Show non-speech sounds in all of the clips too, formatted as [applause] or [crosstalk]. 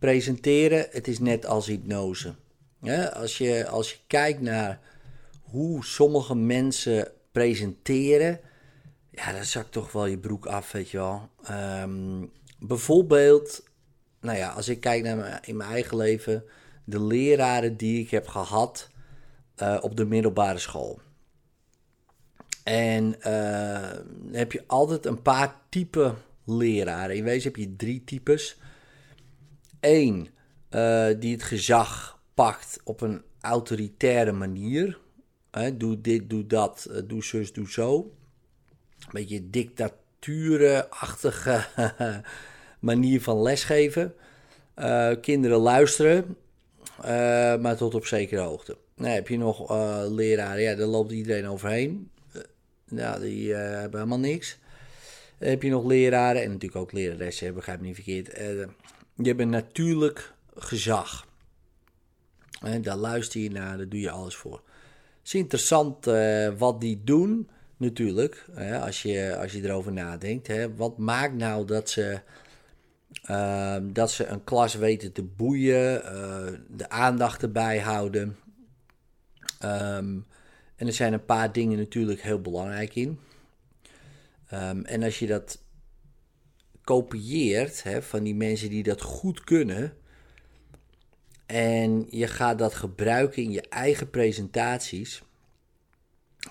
presenteren, het is net als hypnose. als, je, als je kijkt naar hoe sommige mensen presenteren, ja, dan zakt toch wel je broek af, weet je wel. Ehm, bijvoorbeeld, nou ja, als ik kijk naar in mijn eigen leven, de leraren die ik heb gehad uh, op de middelbare school. En dan heb je altijd een paar typen leraren. In wezen heb je drie types. Eén, uh, die het gezag pakt op een autoritaire manier. doe dit, doe dat, doe zus, doe zo. Een beetje dictaturenachtige [laughs] manier van lesgeven. Uh, kinderen luisteren, maar tot op zekere hoogte. Dan heb je nog leraren, ja, daar loopt iedereen overheen. nou, die hebben helemaal niks. Heb je nog leraren en natuurlijk ook leraressen, begrijp me niet verkeerd. Je hebt een natuurlijk gezag. Daar luister je naar, daar doe je alles voor. Het is interessant wat die doen, natuurlijk, als, je, als je erover nadenkt. Hè. Wat maakt nou dat ze Ehm, dat ze een klas weten te boeien, uh, de aandacht erbij houden. Ehm, en er zijn een paar dingen natuurlijk heel belangrijk in. Um, en als je dat kopieert hè, van die mensen die dat goed kunnen. En je gaat dat gebruiken in je eigen presentaties.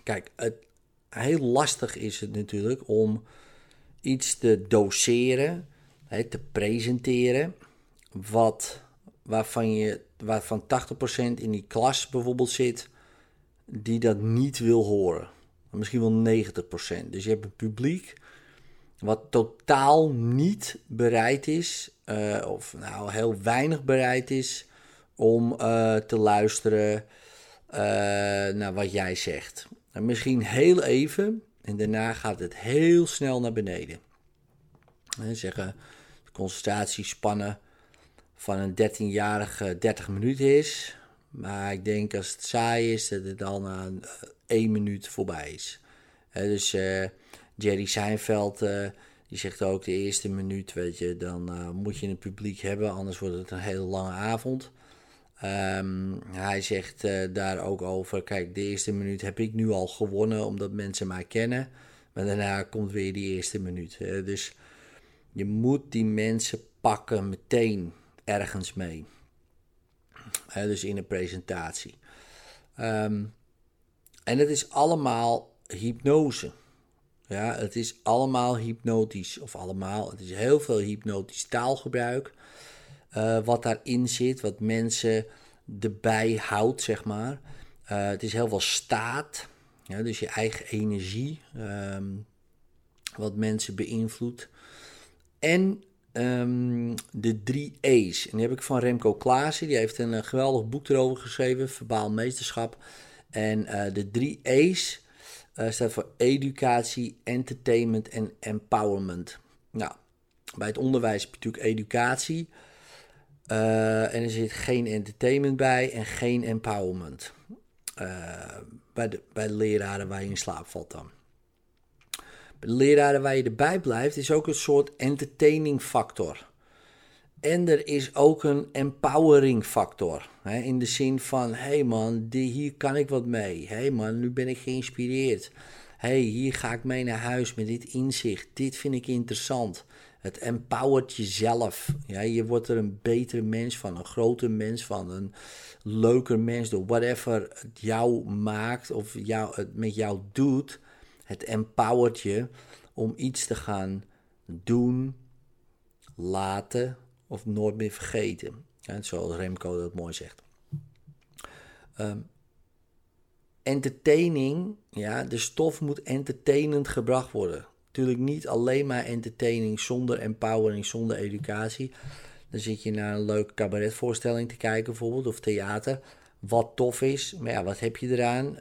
Kijk, het, heel lastig is het natuurlijk om iets te doseren te presenteren. Wat, waarvan, je, waarvan 80% in die klas bijvoorbeeld zit, die dat niet wil horen. Misschien wel 90%. Dus je hebt een publiek wat totaal niet bereid is, uh, of nou heel weinig bereid is, om uh, te luisteren uh, naar wat jij zegt. En misschien heel even en daarna gaat het heel snel naar beneden. En zeggen, concentratiespannen van een 13-jarige 30 minuten is. Maar ik denk als het saai is, dat het dan na 1 eh, minuut voorbij is. dus Jerry Seinfeld, uh, die zegt ook de eerste minuut, weet je, dan moet je een publiek hebben, anders wordt het een hele lange avond. Um, hij zegt daar ook over, kijk, de eerste minuut heb ik nu al gewonnen, omdat mensen mij kennen. Maar daarna komt weer die eerste minuut. dus je moet die mensen pakken meteen ergens mee. dus in een presentatie. Ehm, en het is allemaal hypnose. Ja, het is allemaal hypnotisch. Of allemaal, het is heel veel hypnotisch taalgebruik. Uh, wat daarin zit, wat mensen erbij houdt, zeg maar. Uh, het is heel veel staat. Ja, dus je eigen energie. Um, wat mensen beïnvloedt. En um, de drie E's. En die heb ik van Remco Klaassen. Die heeft een, eh, geweldig boek erover geschreven, Verbaal Meesterschap. En de drie E's uh, staat voor educatie, entertainment en empowerment. Nou, bij het onderwijs heb je natuurlijk educatie. Uh, en er zit geen entertainment bij en geen empowerment. bij, de, bij leraren waar je in slaap valt dan de leraren waar je erbij blijft, is ook een soort entertaining factor. En er is ook een empowering factor. Hè, in de zin van, hé hey man, hier kan ik wat mee. Hé hey man, nu ben ik geïnspireerd. Hé, hey, hier ga ik mee naar huis met dit inzicht. Dit vind ik interessant. Het empowert jezelf. Ja, je wordt er een betere mens van, een groter mens van, een leuker mens door whatever het jou maakt of jou, het met jou doet het empowert je om iets te gaan doen, laten of nooit meer vergeten. Zoals Remco dat mooi zegt. Um, entertaining, ja, de stof moet entertainend gebracht worden. Natuurlijk niet alleen maar entertaining zonder empowering, zonder educatie. Dan zit je naar een leuke cabaretvoorstelling te kijken bijvoorbeeld, of theater. Wat tof is, maar ja, wat heb je eraan?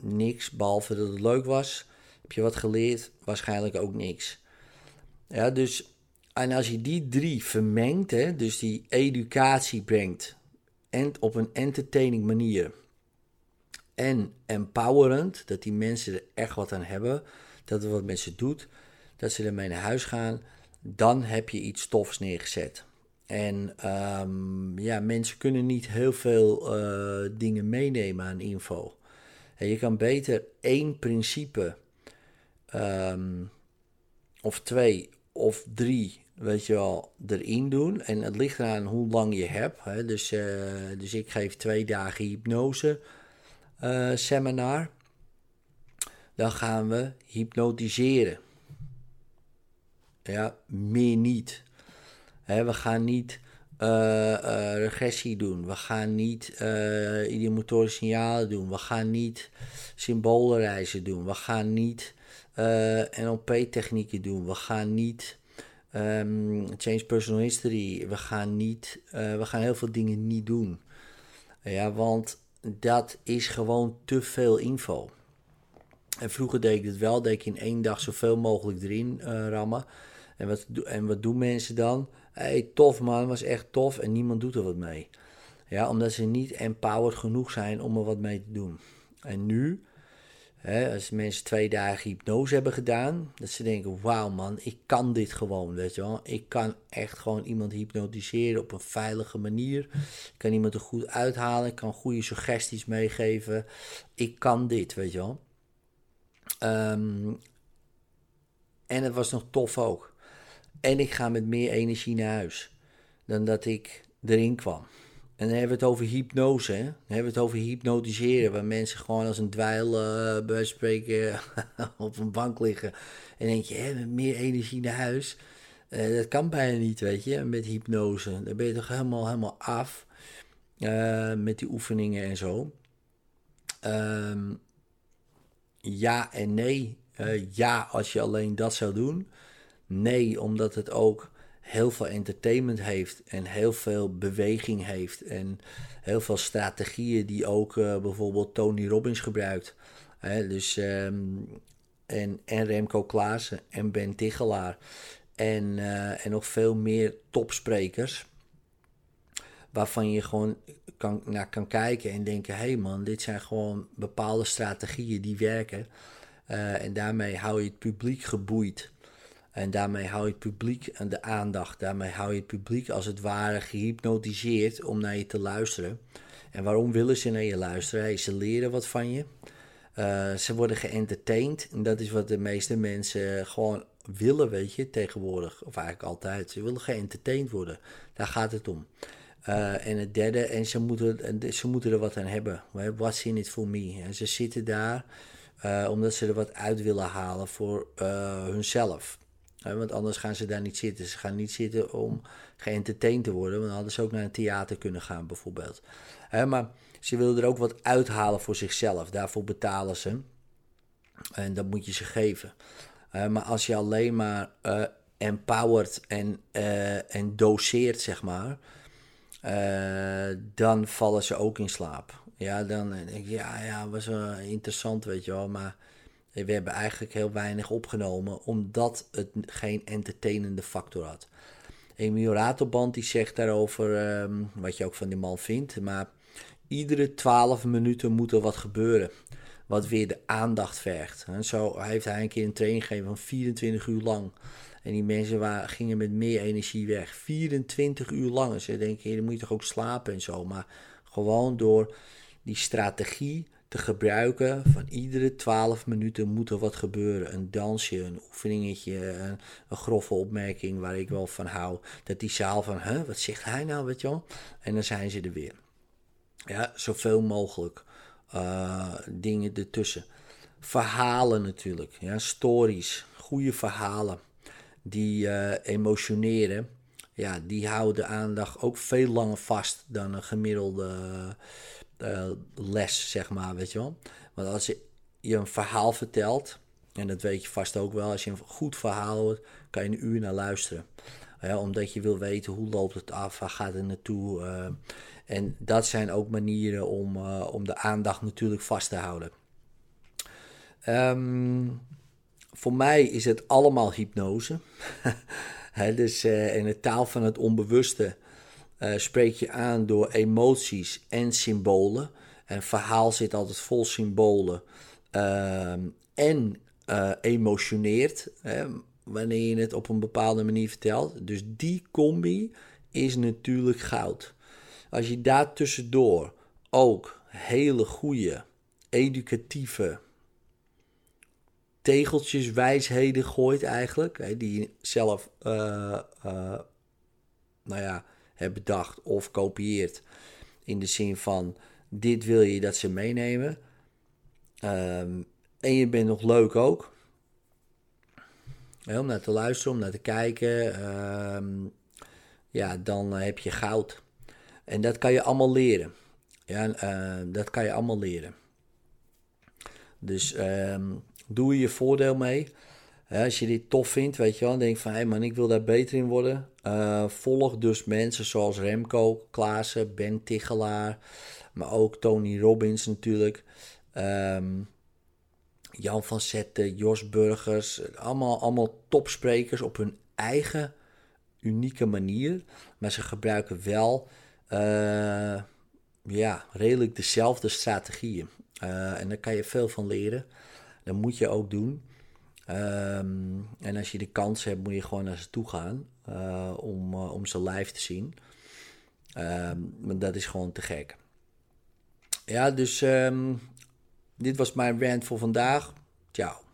niks, behalve dat het leuk was. Heb je wat geleerd? Waarschijnlijk ook niks. Ja, dus, en als je die drie vermengt, hè, dus die educatie brengt en op een entertaining manier en empowerend, dat die mensen er echt wat aan hebben, dat er wat met ze doet, dat ze ermee naar huis gaan, dan heb je iets tofs neergezet. en ehm, ja, mensen kunnen niet heel veel dingen meenemen aan info. En je kan beter één principe ehm, of twee of drie, weet je wel, erin doen. En het ligt eraan hoe lang je hebt. Hè. Dus, uh, dus ik geef twee dagen hypnose uh, seminar. Dan gaan we hypnotiseren. Ja, meer niet. We gaan niet uh, regressie doen. We gaan niet idiomotorische signalen doen. We gaan niet symbolenreizen doen. We gaan niet NLP-technieken doen. We gaan niet um, change personal history. We gaan, niet, we gaan heel veel dingen niet doen. Ja, want dat is gewoon te veel info. En vroeger deed ik het wel, deed ik in één dag zoveel mogelijk erin rammen. En wat, en wat doen mensen dan? hey, tof man, was echt tof en niemand doet er wat mee. Ja, omdat ze niet empowered genoeg zijn om er wat mee te doen. En nu, als mensen twee dagen hypnose hebben gedaan, dat ze denken, wauw man, ik kan dit gewoon, weet je wel. Ik kan echt gewoon iemand hypnotiseren op een veilige manier. Ik kan iemand er goed uithalen, ik kan goede suggesties meegeven. Ik kan dit, weet je wel. Ehm, en het was nog tof ook. En ik ga met meer energie naar huis dan dat ik erin kwam. En dan hebben we het over hypnose. Hè? Dan hebben we het over hypnotiseren. Waar mensen gewoon als een dweil, uh, bij spreken, [laughs] op een bank liggen. En denk je, hè, meer energie naar huis. Uh, dat kan bijna niet, weet je, met hypnose. Dan ben je toch helemaal, helemaal af. Uh, met die oefeningen en zo. Um, ja en nee. ja, als je alleen dat zou doen. Nee, omdat het ook heel veel entertainment heeft en heel veel beweging heeft en heel veel strategieën die ook uh, bijvoorbeeld Tony Robbins gebruikt. Hè, dus, um, en, en Remco Klaassen en Ben Tichelaar en, uh, en nog veel meer topsprekers. Waarvan je gewoon kan, naar kan kijken en denken: hé hey man, dit zijn gewoon bepaalde strategieën die werken. Uh, en daarmee hou je het publiek geboeid. En daarmee hou je het publiek aan de aandacht. Daarmee hou je het publiek als het ware gehypnotiseerd om naar je te luisteren. En waarom willen ze naar je luisteren? ze leren wat van je. Uh, ze worden geëntertained. En dat is wat de meeste mensen gewoon willen, weet je, tegenwoordig. Of eigenlijk altijd. Ze willen geëntertained worden. Daar gaat het om. Uh, en het derde, en ze moeten, ze moeten er wat aan hebben. What's in it for me? En ze zitten daar uh, omdat ze er wat uit willen halen voor hunzelf want anders gaan ze daar niet zitten. Ze gaan niet zitten om geëntertained te worden. Want dan hadden ze ook naar een theater kunnen gaan, bijvoorbeeld. maar ze willen er ook wat uithalen voor zichzelf. Daarvoor betalen ze. En dat moet je ze geven. maar als je alleen maar uh, empowert en, uh, en doseert, zeg maar. Uh, dan vallen ze ook in slaap. Ja, dan denk ik, ja, ja, was wel interessant, weet je wel. Maar we hebben eigenlijk heel weinig opgenomen, omdat het geen entertainende factor had. Emil Ratelband die zegt daarover, um, wat je ook van die man vindt, maar iedere 12 minuten moet er wat gebeuren. Wat weer de aandacht vergt. En zo heeft hij een keer een training gegeven van 24 uur lang. En die mensen waren, gingen met meer energie weg. 24 uur lang. En ze denken, dan moet je toch ook slapen en zo. Maar gewoon door die strategie te gebruiken. Van iedere 12 minuten moet er wat gebeuren. Een dansje, een oefeningetje, een, een grove opmerking waar ik wel van hou. Dat die zaal van, huh, wat zegt hij nou, weet je? En dan zijn ze er weer. Ja, zoveel mogelijk uh, dingen ertussen. Verhalen natuurlijk, ja, stories, goede verhalen die uh, emotioneren. Ja, die houden de aandacht ook veel langer vast dan een gemiddelde uh, les, zeg maar, weet je wel. Want als je, je een verhaal vertelt, en dat weet je vast ook wel, als je een goed verhaal hoort, kan je een uur naar luisteren. Ja, omdat je wil weten hoe loopt het af, waar gaat het naartoe. Uh, en dat zijn ook manieren om, uh, om de aandacht natuurlijk vast te houden. Um, voor mij is het allemaal hypnose. [laughs] dus uh, in de taal van het onbewuste uh, spreek je aan door emoties en symbolen. Een verhaal zit altijd vol symbolen. Uh, en uh, emotioneert wanneer je het op een bepaalde manier vertelt. Dus die combi is natuurlijk goud. Als je daar tussendoor ook hele goede, educatieve tegeltjes wijsheden gooit eigenlijk, die je zelf uh, nou ja, hebt bedacht of kopieert in de zin van dit wil je dat ze meenemen. Um, en je bent nog leuk ook. om naar te luisteren, om naar te kijken. Um, ja, dan heb je goud. En dat kan je allemaal leren. Ja, uh, dat kan je allemaal leren. Dus um, doe je voordeel mee. Als je dit tof vindt, weet je wel, denk van hé hey man, ik wil daar beter in worden. Uh, volg dus mensen zoals Remco, Klaassen, Ben Tichelaar, maar ook Tony Robbins natuurlijk. Um, Jan van Zetten, Jos Burgers, allemaal, allemaal topsprekers op hun eigen unieke manier. Maar ze gebruiken wel uh, ja, redelijk dezelfde strategieën. Uh, en daar kan je veel van leren. Dat moet je ook doen. Um, en als je de kans hebt, moet je gewoon naar ze toe gaan uh, om, om ze live te zien. Um, dat is gewoon te gek. Ja, dus um, dit was mijn rant voor vandaag. Ciao.